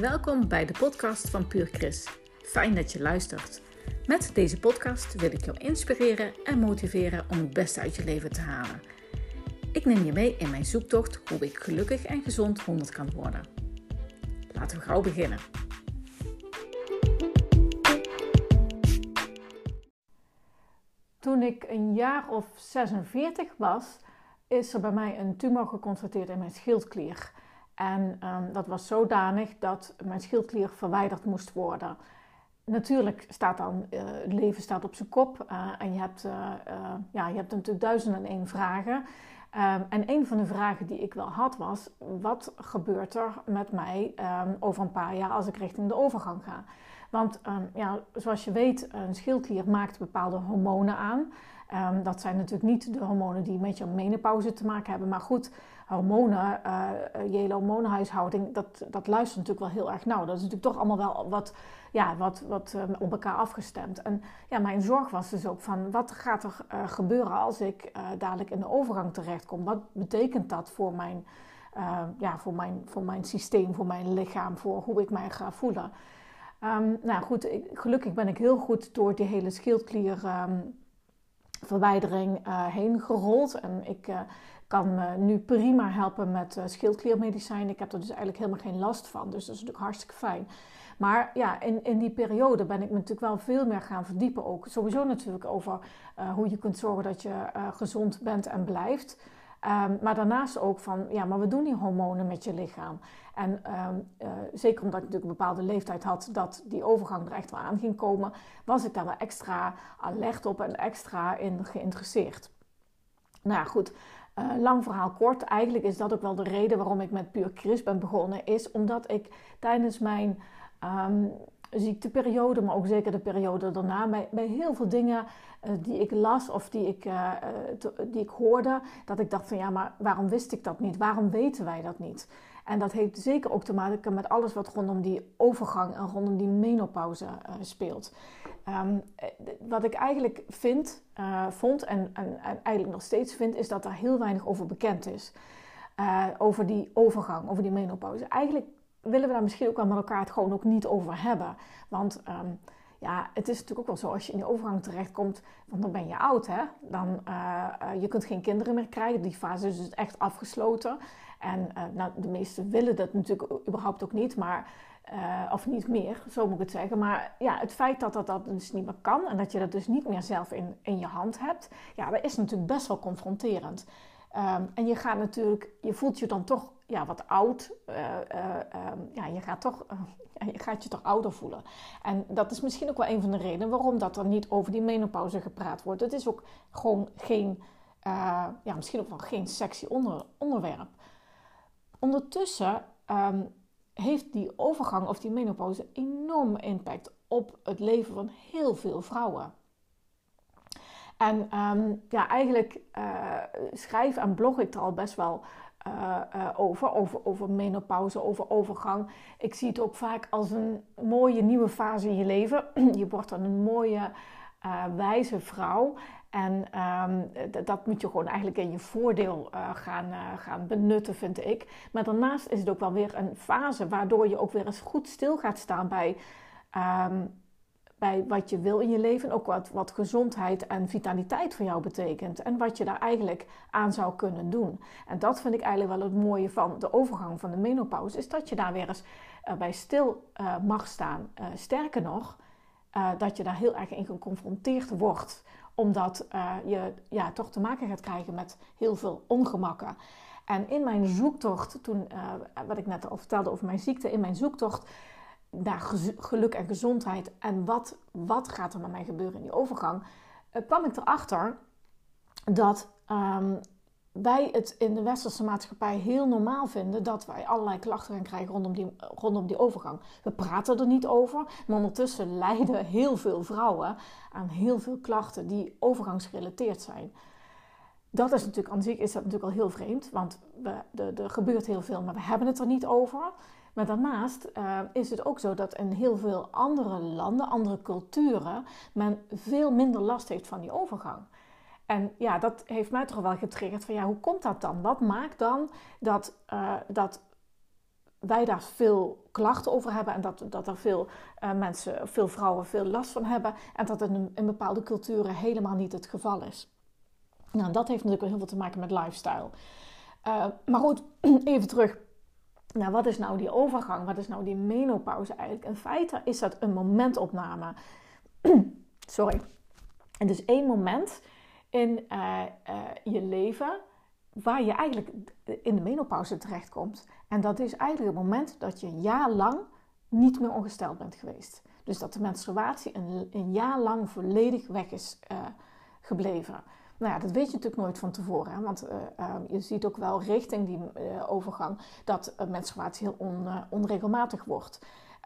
Welkom bij de podcast van Puur Chris. Fijn dat je luistert. Met deze podcast wil ik jou inspireren en motiveren om het beste uit je leven te halen. Ik neem je mee in mijn zoektocht hoe ik gelukkig en gezond 100 kan worden. Laten we gauw beginnen. Toen ik een jaar of 46 was, is er bij mij een tumor geconstateerd in mijn schildklier. En um, dat was zodanig dat mijn schildklier verwijderd moest worden. Natuurlijk staat dan, uh, het leven staat op zijn kop uh, en je hebt, uh, ja, je hebt natuurlijk duizenden en één vragen. Um, en een van de vragen die ik wel had was, wat gebeurt er met mij um, over een paar jaar als ik richting de overgang ga? Want ja, zoals je weet, een schildklier maakt bepaalde hormonen aan. Dat zijn natuurlijk niet de hormonen die met je menopauze te maken hebben. Maar goed, hormonen, uh, je hele hormonenhuishouding, dat, dat luistert natuurlijk wel heel erg nauw. Dat is natuurlijk toch allemaal wel wat, ja, wat, wat uh, op elkaar afgestemd. En ja, mijn zorg was dus ook van, wat gaat er uh, gebeuren als ik dadelijk in de overgang terechtkom? Wat betekent dat voor mijn, ja, voor, mijn, voor mijn systeem, voor mijn lichaam, voor hoe ik mij ga voelen? Um, nou goed, gelukkig ben ik heel goed door die hele schildklier... Um, verwijdering heen gerold. En ik kan me nu prima helpen met uh, schildkliermedicijn. Ik heb er dus eigenlijk helemaal geen last van. Dus dat is natuurlijk hartstikke fijn. Maar ja, in, in die periode ben ik me natuurlijk wel veel meer gaan verdiepen. Ook sowieso natuurlijk over hoe je kunt zorgen dat je gezond bent en blijft. Um, maar daarnaast ook van, ja, maar we doen die hormonen met je lichaam. En uh, zeker omdat ik natuurlijk een bepaalde leeftijd had dat die overgang er echt wel aan ging komen, was ik daar wel extra alert op en extra in geïnteresseerd. Nou ja, goed. Uh, lang verhaal kort, eigenlijk is dat ook wel de reden waarom ik met Puur Chris ben begonnen, is omdat ik tijdens mijn um, ziekteperiode, maar ook zeker de periode daarna, bij, bij heel veel dingen uh, die ik las of die ik, uh, die ik hoorde, dat ik dacht van ja, maar waarom wist ik dat niet? Waarom weten wij dat niet? En dat heeft zeker ook te maken met alles wat rondom die overgang en rondom die menopauze speelt. Um, wat ik eigenlijk vind, vond en, en, en, eigenlijk nog steeds vind, is dat er heel weinig over bekend is. over die overgang, over die menopauze. Eigenlijk willen we daar misschien ook wel met elkaar het gewoon ook niet over hebben. Want um, ja, het is natuurlijk ook wel zo als je in de overgang terechtkomt, want dan ben je oud, hè? Dan, je kunt geen kinderen meer krijgen. Die fase is dus echt afgesloten. En uh, nou, de meesten willen dat natuurlijk überhaupt ook niet, maar, of niet meer, zo moet ik het zeggen. Maar ja, het feit dat dat, dat dus niet meer kan en dat je dat dus niet meer zelf in, in je hand hebt, ja, dat is natuurlijk best wel confronterend. Um, en je gaat natuurlijk, je voelt je dan toch ja, wat oud. Uh, um, ja, je gaat, toch, je gaat je toch ouder voelen. En dat is misschien ook wel een van de redenen waarom dat er niet over die menopauze gepraat wordt. Het is ook gewoon geen, ja, misschien ook wel geen sexy onder, onderwerp. Ondertussen um, heeft die overgang of die menopauze enorme impact op het leven van heel veel vrouwen. En um, ja, eigenlijk schrijf en blog ik er al best wel uh, uh, over, over, over menopauze, over overgang. Ik zie het ook vaak als een mooie nieuwe fase in je leven. je wordt dan een mooie, uh, wijze vrouw. En um, dat moet je gewoon eigenlijk in je voordeel gaan, gaan benutten, vind ik. Maar daarnaast is het ook wel weer een fase waardoor je ook weer eens goed stil gaat staan bij. Um, bij wat je wil in je leven. Ook wat, wat gezondheid en vitaliteit voor jou betekent. En wat je daar eigenlijk aan zou kunnen doen. En dat vind ik eigenlijk wel het mooie van de overgang van de menopauze. Is dat je daar weer eens uh, bij stil mag staan. Sterker nog, dat je daar heel erg in geconfronteerd wordt. Omdat je ja, toch te maken gaat krijgen met heel veel ongemakken. En in mijn zoektocht, toen, wat ik net al vertelde over mijn ziekte, in mijn zoektocht naar geluk en gezondheid en wat, wat gaat er met mij gebeuren in die overgang, uh, kwam ik erachter dat um, wij het in de westerse maatschappij heel normaal vinden dat wij allerlei klachten gaan krijgen rondom die, rondom die overgang. We praten er niet over, maar ondertussen lijden heel veel vrouwen aan heel veel klachten die overgangsgerelateerd zijn. Dat is natuurlijk aan is dat natuurlijk al heel vreemd, want er gebeurt heel veel, maar we hebben het er niet over. Maar daarnaast uh, is het ook zo dat in heel veel andere landen, andere culturen, men veel minder last heeft van die overgang. En ja, dat heeft mij toch wel getriggerd van ja, hoe komt dat dan? Wat maakt dan dat, uh, dat wij daar veel klachten over hebben en dat, dat er veel uh, mensen, veel vrouwen veel last van hebben en dat het in, bepaalde culturen helemaal niet het geval is. Nou, dat heeft natuurlijk heel veel te maken met lifestyle. Uh, maar goed, even terug. Nou, wat is nou die overgang? Wat is nou die menopauze eigenlijk? In feite is dat een momentopname. Sorry. En dus één moment in uh, je leven waar je eigenlijk in de menopauze terechtkomt. En dat is eigenlijk het moment dat je een jaar lang niet meer ongesteld bent geweest. Dus dat de menstruatie een, een jaar lang volledig weg is uh, gebleven. Nou ja, dat weet je natuurlijk nooit van tevoren. Want uh, je ziet ook wel richting die overgang dat menstruatie heel on, onregelmatig wordt.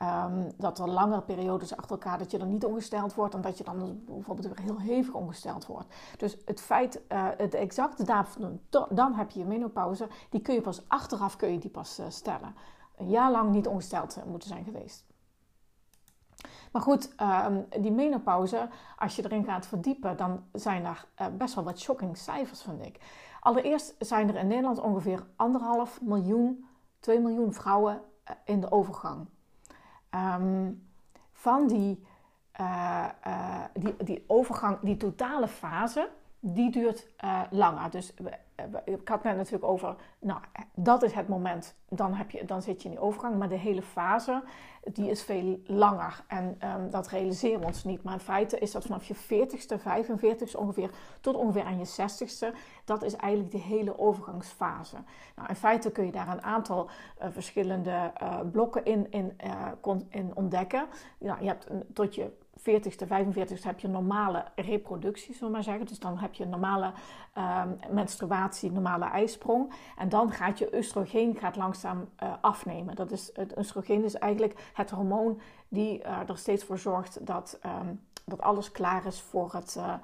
Um, dat er langere periodes achter elkaar dat je dan niet ongesteld wordt en dat je dan bijvoorbeeld weer heel hevig ongesteld wordt. Dus het feit, uh, het exacte datum, dan heb je je menopauze, die kun je pas achteraf kun je die pas uh, stellen. Een jaar lang niet ongesteld uh, moeten zijn geweest. Maar goed, um, die menopauze, als je erin gaat verdiepen, dan zijn er best wel wat shocking cijfers, vind ik. Allereerst zijn er in Nederland ongeveer anderhalf miljoen, 2 miljoen vrouwen in de overgang. Um, van die, uh, uh, die, die overgang, die totale fase, die duurt uh, langer. Dus ik had net natuurlijk over, nou, dat is het moment, dan, heb je, dan zit je in die overgang. Maar de hele fase, die is veel langer. En um, dat realiseren we ons niet. Maar in feite is dat vanaf je 40ste, 45ste ongeveer, tot ongeveer aan je 60ste. Dat is eigenlijk de hele overgangsfase. Nou, in feite kun je daar een aantal uh, verschillende blokken in, in, in ontdekken. Nou, je hebt tot je 40ste, 45ste heb je normale reproductie, zullen we maar zeggen. Dus dan heb je normale um, menstruatie, normale ijsprong. En dan gaat je oestrogeen gaat langzaam uh, afnemen. Dat is, het oestrogeen is eigenlijk het hormoon die uh, er steeds voor zorgt dat, um, dat alles klaar is voor het... Uh,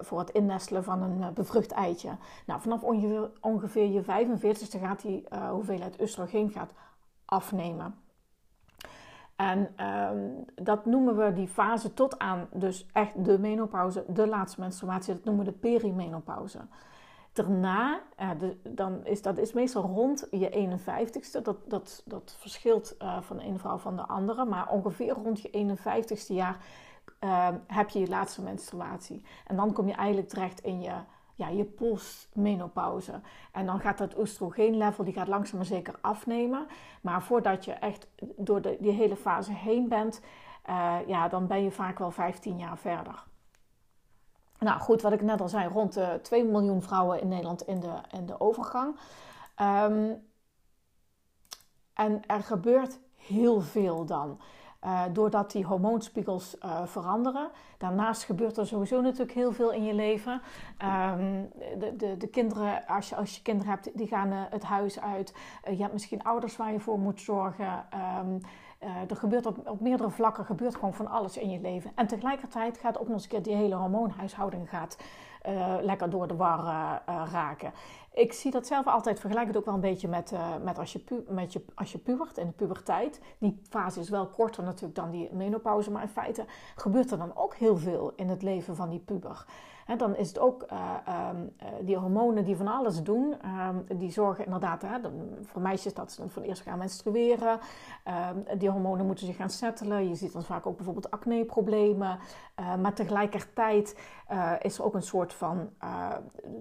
voor het innestelen van een bevrucht eitje. Nou, vanaf ongeveer, ongeveer je 45ste gaat die hoeveelheid oestrogeen gaat afnemen. En um, dat noemen we die fase tot aan dus echt de menopauze, de laatste menstruatie, dat noemen we de perimenopauze. Daarna, de, dan is dat is meestal rond je 51ste. Dat, dat, dat verschilt uh, van de vrouw van de andere. Maar ongeveer rond je 51ste jaar uh, heb je je laatste menstruatie. En dan kom je eigenlijk terecht in je ja, je postmenopauze. En dan gaat dat oestrogeenlevel, die gaat langzaam maar zeker afnemen. Maar voordat je echt door de, die hele fase heen bent, uh, ja, dan ben je vaak wel 15 jaar verder. Nou goed, wat ik net al zei, rond de 2 miljoen vrouwen in Nederland in de, in de overgang. Um, en er gebeurt heel veel dan. Uh, doordat die hormoonspiegels uh, veranderen. Daarnaast gebeurt er sowieso natuurlijk heel veel in je leven. Um, de, de, de, kinderen, als je, als je kinderen hebt, die gaan uh, het huis uit. je hebt misschien ouders waar je voor moet zorgen. Um, er gebeurt op, op, meerdere vlakken gebeurt gewoon van alles in je leven. En tegelijkertijd gaat ook nog eens een keer die hele hormoonhuishouding gaat, lekker door de war raken. Ik zie dat zelf altijd, vergelijk het ook wel een beetje met, uh, met, als, je pu met je, als je pubert in de puberteit. Die fase is wel korter natuurlijk dan die menopauze, maar in feite gebeurt er dan ook heel veel in het leven van die puber. Dan is het ook uh, um, uh, die hormonen die van alles doen. Um, die zorgen inderdaad, hè, voor meisjes dat ze dan van eerst gaan menstrueren. Um, die hormonen moeten zich gaan settelen. Je ziet dan vaak ook bijvoorbeeld acneproblemen. Maar tegelijkertijd is er ook een soort van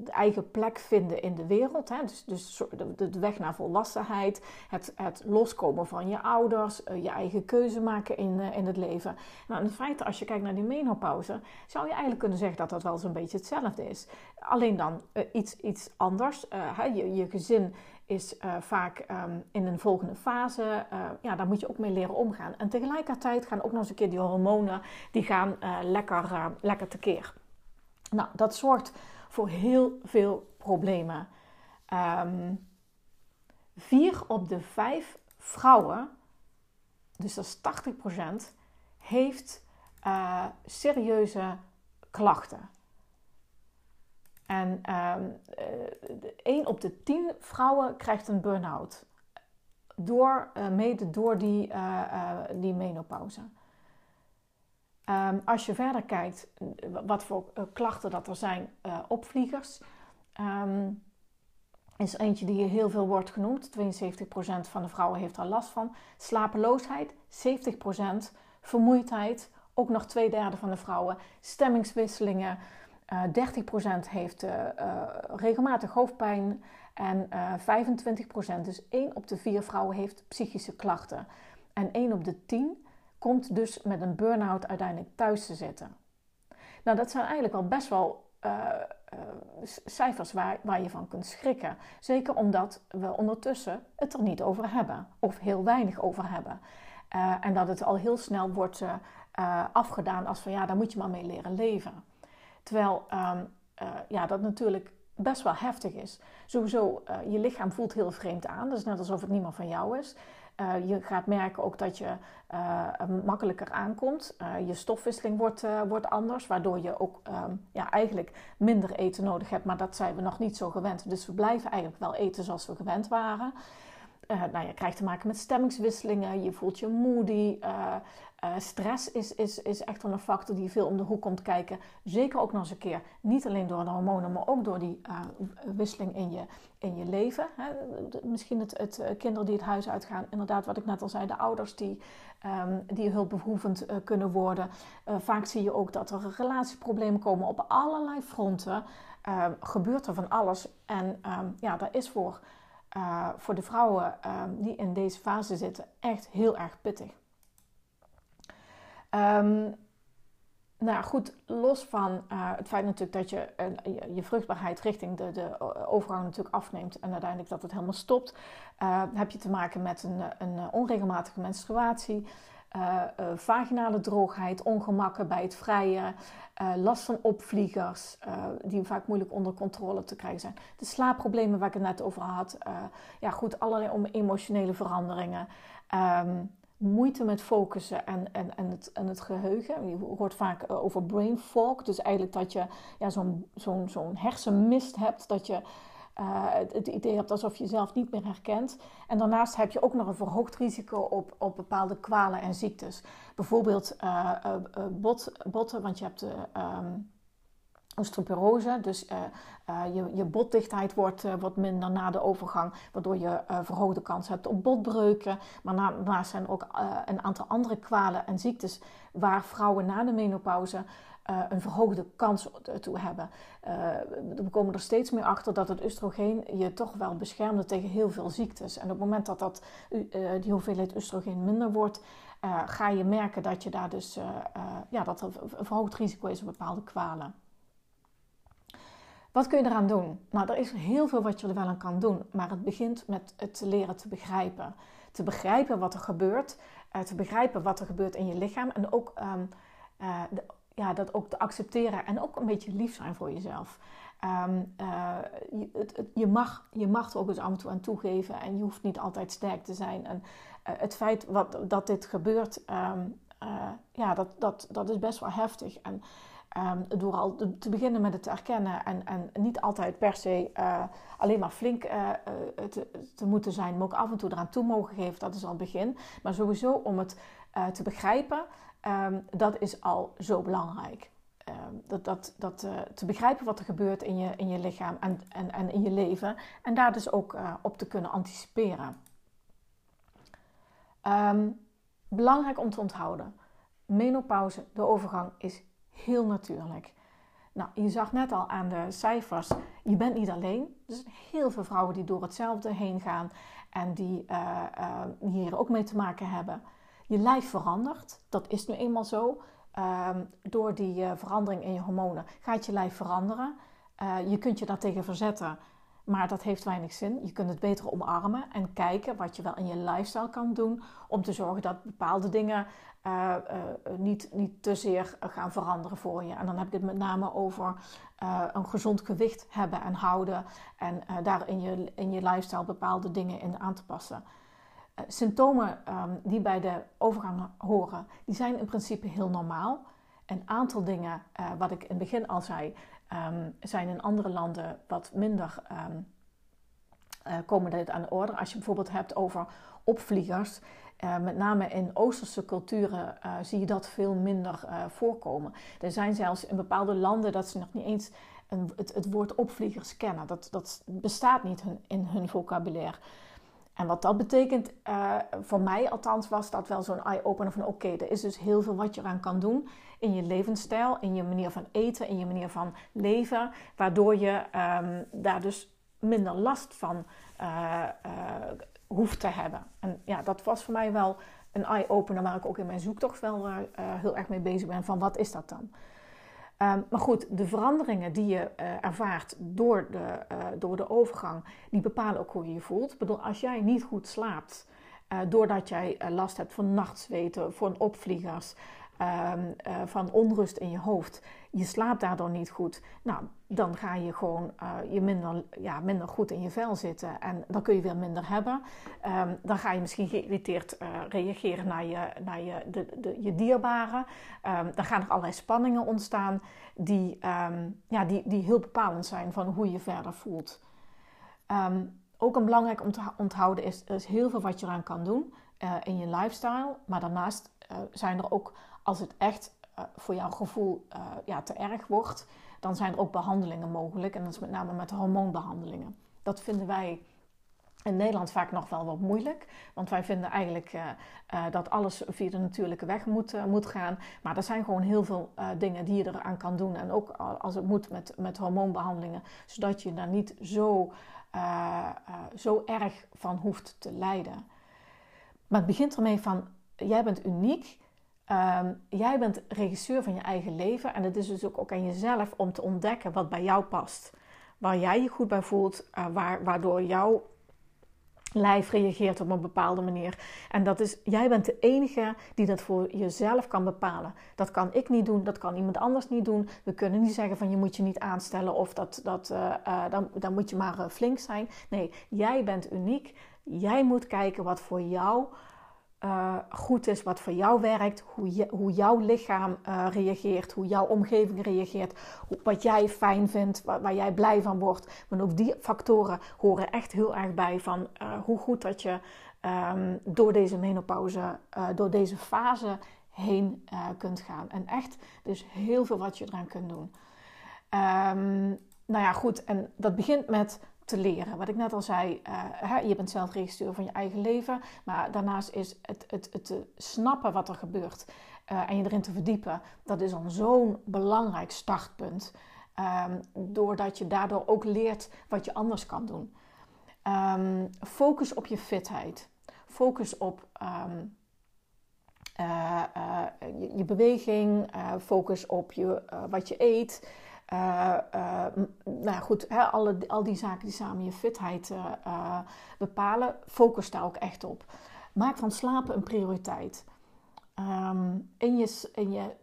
eigen plek vinden in de wereld. Hè? Dus, dus de, de, weg naar volwassenheid. Het, het loskomen van je ouders. je eigen keuze maken in, in het leven. Nou, in feite, als je kijkt naar die menopauze, zou je eigenlijk kunnen zeggen dat dat wel zo'n beetje hetzelfde is. Alleen dan uh, iets, iets anders. Uh, je, je gezin is uh, vaak um, in een volgende fase. ja, daar moet je ook mee leren omgaan. En tegelijkertijd gaan ook nog eens een keer die hormonen, die gaan lekker, lekker tekeer. Nou, dat zorgt voor heel veel problemen. Um, vier op de vijf vrouwen, dus dat is 80%, heeft serieuze klachten. En ehm, 1 eh, op de 10 vrouwen krijgt een burn-out. Door, uh, mede door die, die menopauze. Um, als je verder kijkt wat voor klachten dat er zijn, opvliegers. Um, is eentje die heel veel wordt genoemd. 72% van de vrouwen heeft er last van. Slapeloosheid, 70%. Vermoeidheid, ook nog twee derde van de vrouwen. Stemmingswisselingen, uh, eh, 30% heeft uh, regelmatig hoofdpijn. En 25%, dus 1 op de 4 vrouwen heeft psychische klachten. En 1 op de 10 komt dus met een burn-out uiteindelijk thuis te zitten. Nou, dat zijn eigenlijk wel best wel cijfers waar, waar je van kunt schrikken. Zeker omdat we ondertussen het er niet over hebben, of heel weinig over hebben. en dat het al heel snel wordt afgedaan als van ja, daar moet je maar mee leren leven. Terwijl uh, ja, dat natuurlijk best wel heftig is. Sowieso, je lichaam voelt heel vreemd aan. Dat is net alsof het niet meer van jou is. Je gaat merken ook dat je makkelijker aankomt. je stofwisseling wordt, wordt anders, waardoor je ook um, ja, eigenlijk minder eten nodig hebt. Maar dat zijn we nog niet zo gewend. Dus we blijven eigenlijk wel eten zoals we gewend waren. nou, je krijgt te maken met stemmingswisselingen, je voelt je moody, uh, stress is, is, is echt wel een factor die veel om de hoek komt kijken. Zeker ook nog eens een keer. Niet alleen door de hormonen, maar ook door die uh, wisseling in je, in je leven. Hè. Misschien het, het uh, kinderen die het huis uitgaan. Inderdaad, wat ik net al zei, de ouders die, um, die hulpbehoevend kunnen worden. vaak zie je ook dat er relatieproblemen komen op allerlei fronten. Ehm, gebeurt er van alles. En um, ja, dat is voor, voor de vrouwen die in deze fase zitten echt heel erg pittig. Um, nou goed, los van uh, het feit natuurlijk dat je je, vruchtbaarheid richting de, de overgang natuurlijk afneemt en uiteindelijk dat het helemaal stopt, uh, heb je te maken met een, een onregelmatige menstruatie, vaginale droogheid, ongemakken bij het vrijen, last van opvliegers die vaak moeilijk onder controle te krijgen zijn, de slaapproblemen waar ik het net over had, ja goed, allerlei emotionele veranderingen. Um, moeite met focussen en, en, en, het, en het geheugen. Je hoort vaak eh, over brain fog. Dus eigenlijk dat je ja, zo'n zo'n zo'n hersenmist hebt. Dat je uh, het, idee hebt alsof je jezelf niet meer herkent. En daarnaast heb je ook nog een verhoogd risico op, op bepaalde kwalen en ziektes. Bijvoorbeeld uh, bot, botten, want je hebt... Um, osteoporose. Dus uh, uh, je, je botdichtheid wordt, uh, wordt minder na de overgang, waardoor je verhoogde kans hebt op botbreuken. Maar daarnaast zijn ook een aantal andere kwalen en ziektes waar vrouwen na de menopauze een verhoogde kans toe hebben. we komen er steeds meer achter dat het oestrogeen je toch wel beschermt tegen heel veel ziektes. En op het moment dat, dat die hoeveelheid oestrogeen minder wordt, ga je merken dat je daar dus ja, dat er een verhoogd risico is op bepaalde kwalen. Wat kun je eraan doen? Nou, er is heel veel wat je er wel aan kan doen, maar het begint met het leren te begrijpen. Te begrijpen wat er gebeurt, uh, te begrijpen wat er gebeurt in je lichaam en ook uh, de, ja, dat ook te accepteren en ook een beetje lief zijn voor jezelf. Um, uh, je, mag, je mag er ook eens af en toe aan toegeven en je hoeft niet altijd sterk te zijn. En het feit wat, dat dit gebeurt, um, ja, dat, dat, dat is best wel heftig. En Um, door al te beginnen met het te erkennen en, en niet altijd per se uh, alleen maar flink uh, te, te, moeten zijn, maar ook af en toe eraan toe mogen geven, dat is al het begin. Maar sowieso om het te begrijpen, um, dat is al zo belangrijk. Um, dat, dat, dat te begrijpen wat er gebeurt in je, in je lichaam en, en, en in je leven en daar dus ook op te kunnen anticiperen. belangrijk om te onthouden. Menopauze, de overgang, is heel natuurlijk. Nou, je zag net al aan de cijfers, je bent niet alleen. Er zijn heel veel vrouwen die door hetzelfde heen gaan en die uh, uh, hier ook mee te maken hebben. Je lijf verandert, dat is nu eenmaal zo. Uh, door die uh, verandering in je hormonen gaat je lijf veranderen. je kunt je daartegen verzetten, maar dat heeft weinig zin. Je kunt het beter omarmen en kijken wat je wel in je lifestyle kan doen om te zorgen dat bepaalde dingen uh, uh, niet, niet te zeer gaan veranderen voor je. En dan heb ik het met name over uh, een gezond gewicht hebben en houden en daar in je, in je lifestyle bepaalde dingen in aan te passen. symptomen um, die bij de overgang horen, die zijn in principe heel normaal. Een aantal dingen, wat ik in het begin al zei, um, zijn in andere landen wat minder um, komen dit aan de orde. Als je bijvoorbeeld hebt over opvliegers, uh, met name in Oosterse culturen uh, zie je dat veel minder uh, voorkomen. Er zijn zelfs in bepaalde landen dat ze nog niet eens een, het, het woord opvliegers kennen. Dat, dat bestaat niet in hun vocabulaire. En wat dat betekent, uh, voor mij althans, was dat wel zo'n eye-opener van oké, er is dus heel veel wat je eraan kan doen in je levensstijl, in je manier van eten, in je manier van leven, waardoor je um, daar dus minder last van uh, uh, hoeft te hebben. En ja, dat was voor mij wel een eye-opener waar ik ook in mijn zoektocht wel heel erg mee bezig ben van wat is dat dan? Ehm, maar goed, de veranderingen die je uh, ervaart door de, uh, door de overgang, die bepalen ook hoe je je voelt. Ik bedoel, als jij niet goed slaapt, uh, doordat jij last hebt van nachtzweten, van opvliegers, um, van onrust in je hoofd, je slaapt daardoor niet goed, nou, dan ga je gewoon uh, je minder, ja, minder goed in je vel zitten en dan kun je weer minder hebben. Um, dan ga je misschien geïrriteerd uh, reageren naar je, naar je, de, de, je dierbaren. Um, dan gaan er allerlei spanningen ontstaan die, um, ja, die, die heel bepalend zijn van hoe je verder voelt. ook een belangrijk om te onthouden is, er is heel veel wat je eraan kan doen uh, in je lifestyle. Maar daarnaast zijn er ook, als het echt voor jouw gevoel ja, te erg wordt, dan zijn er ook behandelingen mogelijk. En dat is met name met hormoonbehandelingen. Dat vinden wij in Nederland vaak nog wel wat moeilijk. Want wij vinden eigenlijk uh, dat alles via de natuurlijke weg moet, moet gaan. Maar er zijn gewoon heel veel dingen die je eraan kan doen. En ook als het moet met, met hormoonbehandelingen. Zodat je daar niet zo, zo erg van hoeft te lijden. Maar het begint ermee van, jij bent uniek. Um, jij bent regisseur van je eigen leven en het is dus ook, aan jezelf om te ontdekken wat bij jou past. Waar jij je goed bij voelt, uh, waar, waardoor jouw lijf reageert op een bepaalde manier. En dat is, jij bent de enige die dat voor jezelf kan bepalen. Dat kan ik niet doen, dat kan iemand anders niet doen. We kunnen niet zeggen van je moet je niet aanstellen of dat, dat, uh, uh, dan, dan moet je maar flink zijn. Nee, jij bent uniek. Jij moet kijken wat voor jou uh, goed is, wat voor jou werkt, hoe, je, hoe jouw lichaam uh, reageert, hoe jouw omgeving reageert, wat jij fijn vindt, waar, jij blij van wordt. Want ook die factoren horen echt heel erg bij van uh, hoe goed dat je um, door deze menopauze, door deze fase heen kunt gaan. En echt, dus heel veel wat je eraan kunt doen. Um, nou ja, goed, en dat begint met te leren. Wat ik net al zei, hè, je bent zelf regisseur van je eigen leven. Maar daarnaast is het, het, het snappen wat er gebeurt uh, en je erin te verdiepen, dat is al zo'n belangrijk startpunt. Um, doordat je daardoor ook leert wat je anders kan doen. Um, focus op je fitheid. Focus op um, uh, je, je, beweging. focus op je, wat je eet. Uh, uh, nou goed, hè, alle, al die zaken die samen je fitheid uh, bepalen, focus daar ook echt op. Maak van slapen een prioriteit. Um, in je, in je,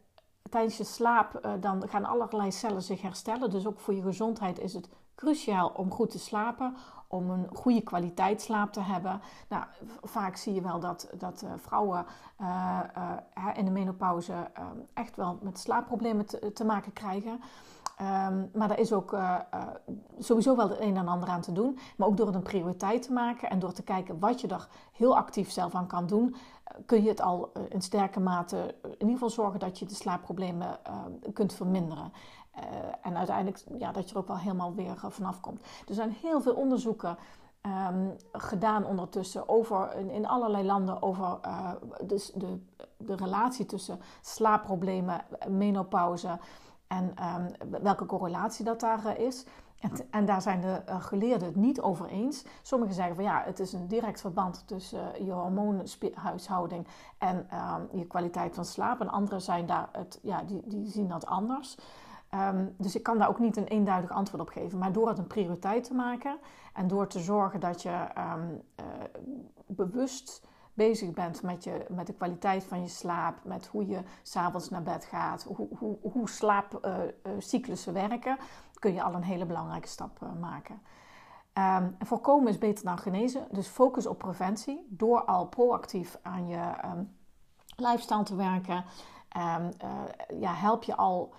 tijdens je slaap dan gaan allerlei cellen zich herstellen. Dus ook voor je gezondheid is het cruciaal om goed te slapen, om een goede kwaliteit slaap te hebben. Nou, vaak zie je wel dat, dat uh, vrouwen uh, uh, in de menopauze echt wel met slaapproblemen te, maken krijgen. Um, maar daar is ook sowieso wel het een en ander aan te doen. Maar ook door het een prioriteit te maken en door te kijken wat je er heel actief zelf aan kan doen, kun je het al in sterke mate in ieder geval zorgen dat je de slaapproblemen kunt verminderen. En uiteindelijk ja, dat je er ook wel helemaal weer vanaf komt. Er zijn heel veel onderzoeken um, gedaan ondertussen over, in, allerlei landen over dus de, de relatie tussen slaapproblemen, menopauze. En um, welke correlatie dat daar is. En, en, daar zijn de geleerden het niet over eens. Sommigen zeggen van ja, het is een direct verband tussen je hormoonhuishouding en um, je kwaliteit van slaap. En anderen zijn daar het, ja, die, die zien dat anders. Um, dus ik kan daar ook niet een eenduidig antwoord op geven. Maar door het een prioriteit te maken en door te zorgen dat je bewust bezig bent met, je, met de kwaliteit van je slaap, met hoe je s'avonds naar bed gaat, hoe, hoe, hoe slaapcyclussen uh, uh, werken, kun je al een hele belangrijke stap maken. Um, voorkomen is beter dan genezen, dus focus op preventie door al proactief aan je lifestyle te werken. Ja, help je al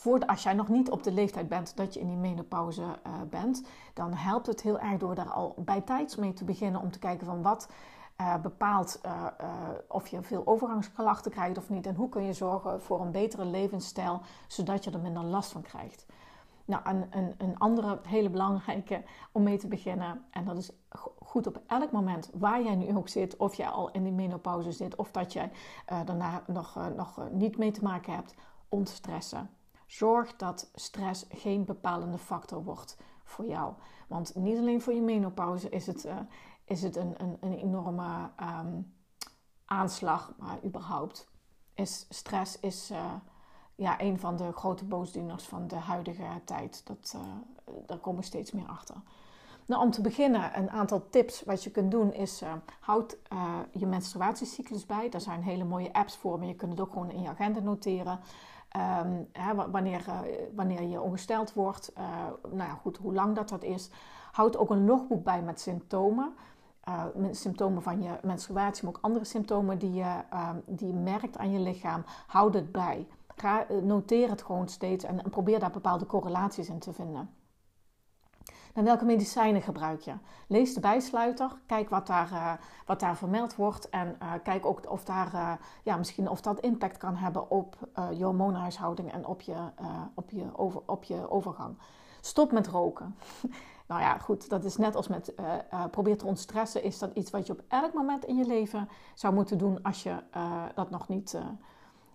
voor als jij nog niet op de leeftijd bent dat je in die menopauze uh, bent, dan helpt het heel erg door daar al bij tijds mee te beginnen om te kijken van wat uh, bepaalt uh, of je veel overgangsklachten krijgt of niet. En hoe kun je zorgen voor een betere levensstijl, zodat je er minder last van krijgt. Nou, een, een, een andere hele belangrijke om mee te beginnen, en dat is goed op elk moment waar jij nu ook zit, of jij al in die menopauze zit, of dat jij daarna nog, nog niet mee te maken hebt, ontstressen. Zorg dat stress geen bepalende factor wordt voor jou. Want niet alleen voor je menopauze is het, is het een, een, een enorme um, aanslag, maar überhaupt is stress is, ja, een van de grote boosdoeners van de huidige tijd. Dat, uh, daar komen steeds meer achter. Nou, om te beginnen, een aantal tips wat je kunt doen is... Houd je menstruatiecyclus bij. Daar zijn hele mooie apps voor, maar je kunt het ook gewoon in je agenda noteren. Um, hè, wanneer, wanneer je ongesteld wordt, nou ja, goed, hoe lang dat dat is. Houd ook een logboek bij met symptomen. symptomen van je menstruatie, maar ook andere symptomen die je, ehm, die merkt aan je lichaam. Houd het bij. Ga, eh, noteer het gewoon steeds en, probeer daar bepaalde correlaties in te vinden. En welke medicijnen gebruik je? Lees de bijsluiter, kijk wat daar, uh, wat daar vermeld wordt en uh, kijk ook of, daar, uh, ja, misschien of dat impact kan hebben op je hormoonhuishouding en op je, op, je over, op je overgang. Stop met roken. nou ja, goed, dat is net als met probeer te ontstressen. Is dat iets wat je op elk moment in je leven zou moeten doen als je dat nog niet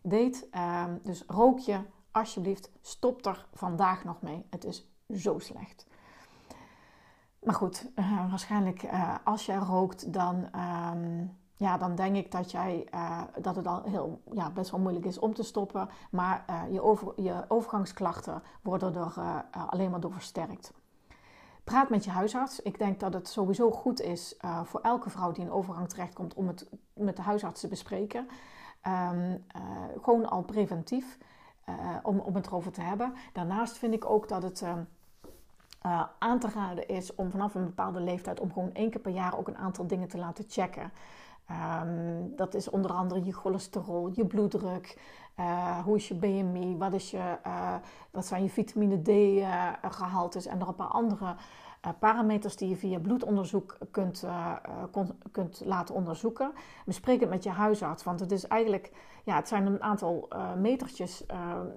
deed. Ehm, dus rook je, alsjeblieft, stop er vandaag nog mee. Het is zo slecht. Maar goed, uh, waarschijnlijk uh, als jij rookt, dan, um, ja, dan denk ik dat, jij, uh, dat het al heel, ja, best wel moeilijk is om te stoppen. Maar je, over, je overgangsklachten worden er alleen maar door versterkt. Praat met je huisarts. Ik denk dat het sowieso goed is voor elke vrouw die in overgang terechtkomt om het met de huisarts te bespreken. Um, gewoon al preventief om, om het erover te hebben. Daarnaast vind ik ook dat het uh, aan te raden is om vanaf een bepaalde leeftijd om gewoon één keer per jaar ook een aantal dingen te laten checken. Um, dat is onder andere je cholesterol, je bloeddruk, hoe is je BMI, wat, is je, wat zijn je vitamine D-gehaltes en nog een paar andere parameters die je via bloedonderzoek kunt, uh, kunt laten onderzoeken. Bespreek het met je huisarts, want het is eigenlijk, ja, het zijn een aantal uh, metertjes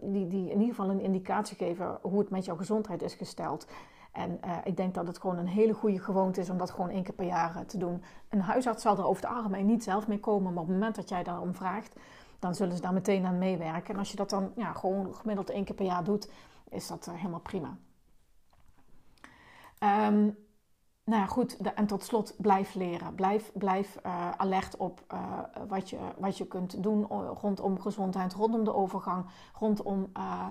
die, die in ieder geval een indicatie geven hoe het met jouw gezondheid is gesteld. En ik denk dat het gewoon een hele goede gewoonte is om dat gewoon één keer per jaar te doen. Een huisarts zal er over het algemeen niet zelf mee komen, maar op het moment dat jij daarom vraagt, dan zullen ze daar meteen aan meewerken. En als je dat dan ja, gewoon gemiddeld één keer per jaar doet, is dat helemaal prima. Um, nou ja, goed. En tot slot, blijf leren. Blijf, blijf uh, alert op uh, wat, je, wat je kunt doen rondom gezondheid, rondom de overgang, rondom uh,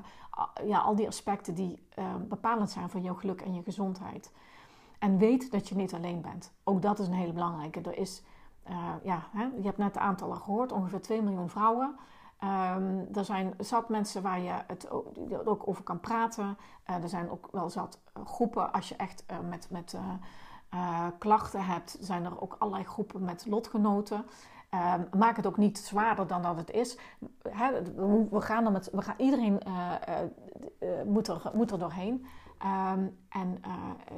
ja, al die aspecten die bepalend zijn voor jouw geluk en je gezondheid. En weet dat je niet alleen bent. Ook dat is een hele belangrijke. Er is, ja, hè, je hebt net de aantallen gehoord, ongeveer 2 miljoen vrouwen Um, er zijn zat mensen waar je het ook over kan praten. Er zijn ook wel zat eh, groepen als je echt met, met uh, klachten hebt. Zijn er ook allerlei groepen met lotgenoten. Um, maak het ook niet zwaarder dan dat het is. We, gaan er met, we gaan, iedereen moet, er, moet er doorheen. Um, en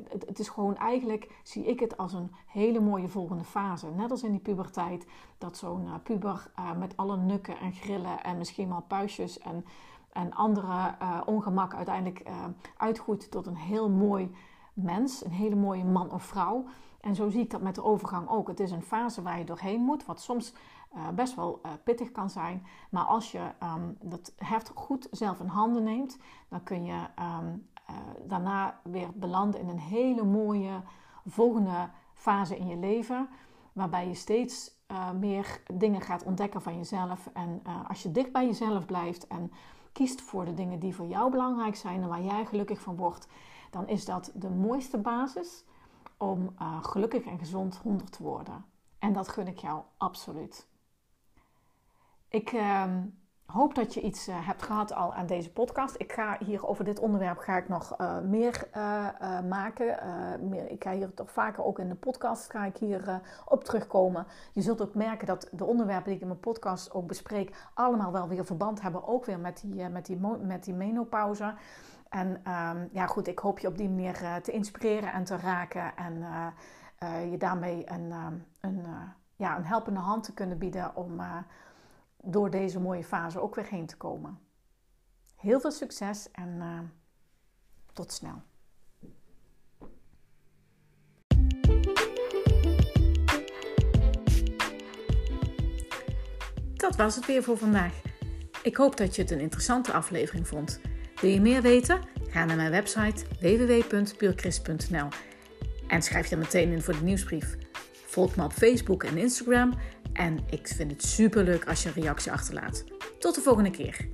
het, is gewoon eigenlijk, zie ik het als een hele mooie volgende fase. Net als in die puberteit, dat zo'n puber met alle nukken en grillen en misschien wel puistjes en, en andere ongemak uiteindelijk uitgroeit tot een heel mooi mens, een hele mooie man of vrouw. En zo zie ik dat met de overgang ook. Het is een fase waar je doorheen moet, wat soms best wel pittig kan zijn. Maar als je um, dat heft goed zelf in handen neemt, dan kun je um, uh, daarna weer belanden in een hele mooie volgende fase in je leven. Waarbij je steeds meer dingen gaat ontdekken van jezelf. En als je dicht bij jezelf blijft en kiest voor de dingen die voor jou belangrijk zijn en waar jij gelukkig van wordt, dan is dat de mooiste basis om gelukkig en gezond 100 te worden. En dat gun ik jou absoluut. Ik ehm, hoop dat je iets uh, hebt gehad al aan deze podcast. Ik ga hier over dit onderwerp ga ik nog uh, meer maken. Meer, ik ga hier toch vaker ook in de podcast ga ik hier op terugkomen. Je zult ook merken dat de onderwerpen die ik in mijn podcast ook bespreek, allemaal wel weer verband hebben, ook weer met die, met die, met die menopauze. En um, ja, goed, ik hoop je op die manier te inspireren en te raken en je daarmee een, een, ja, een helpende hand te kunnen bieden om door deze mooie fase ook weer heen te komen. Heel veel succes en tot Tot snel. Dat was het weer voor vandaag. Ik hoop dat je het een interessante aflevering vond. Wil je meer weten? Ga naar mijn website www.puurchrist.nl en schrijf je meteen in voor de nieuwsbrief. Volg me op Facebook en Instagram en ik vind het super leuk als je een reactie achterlaat. Tot de volgende keer.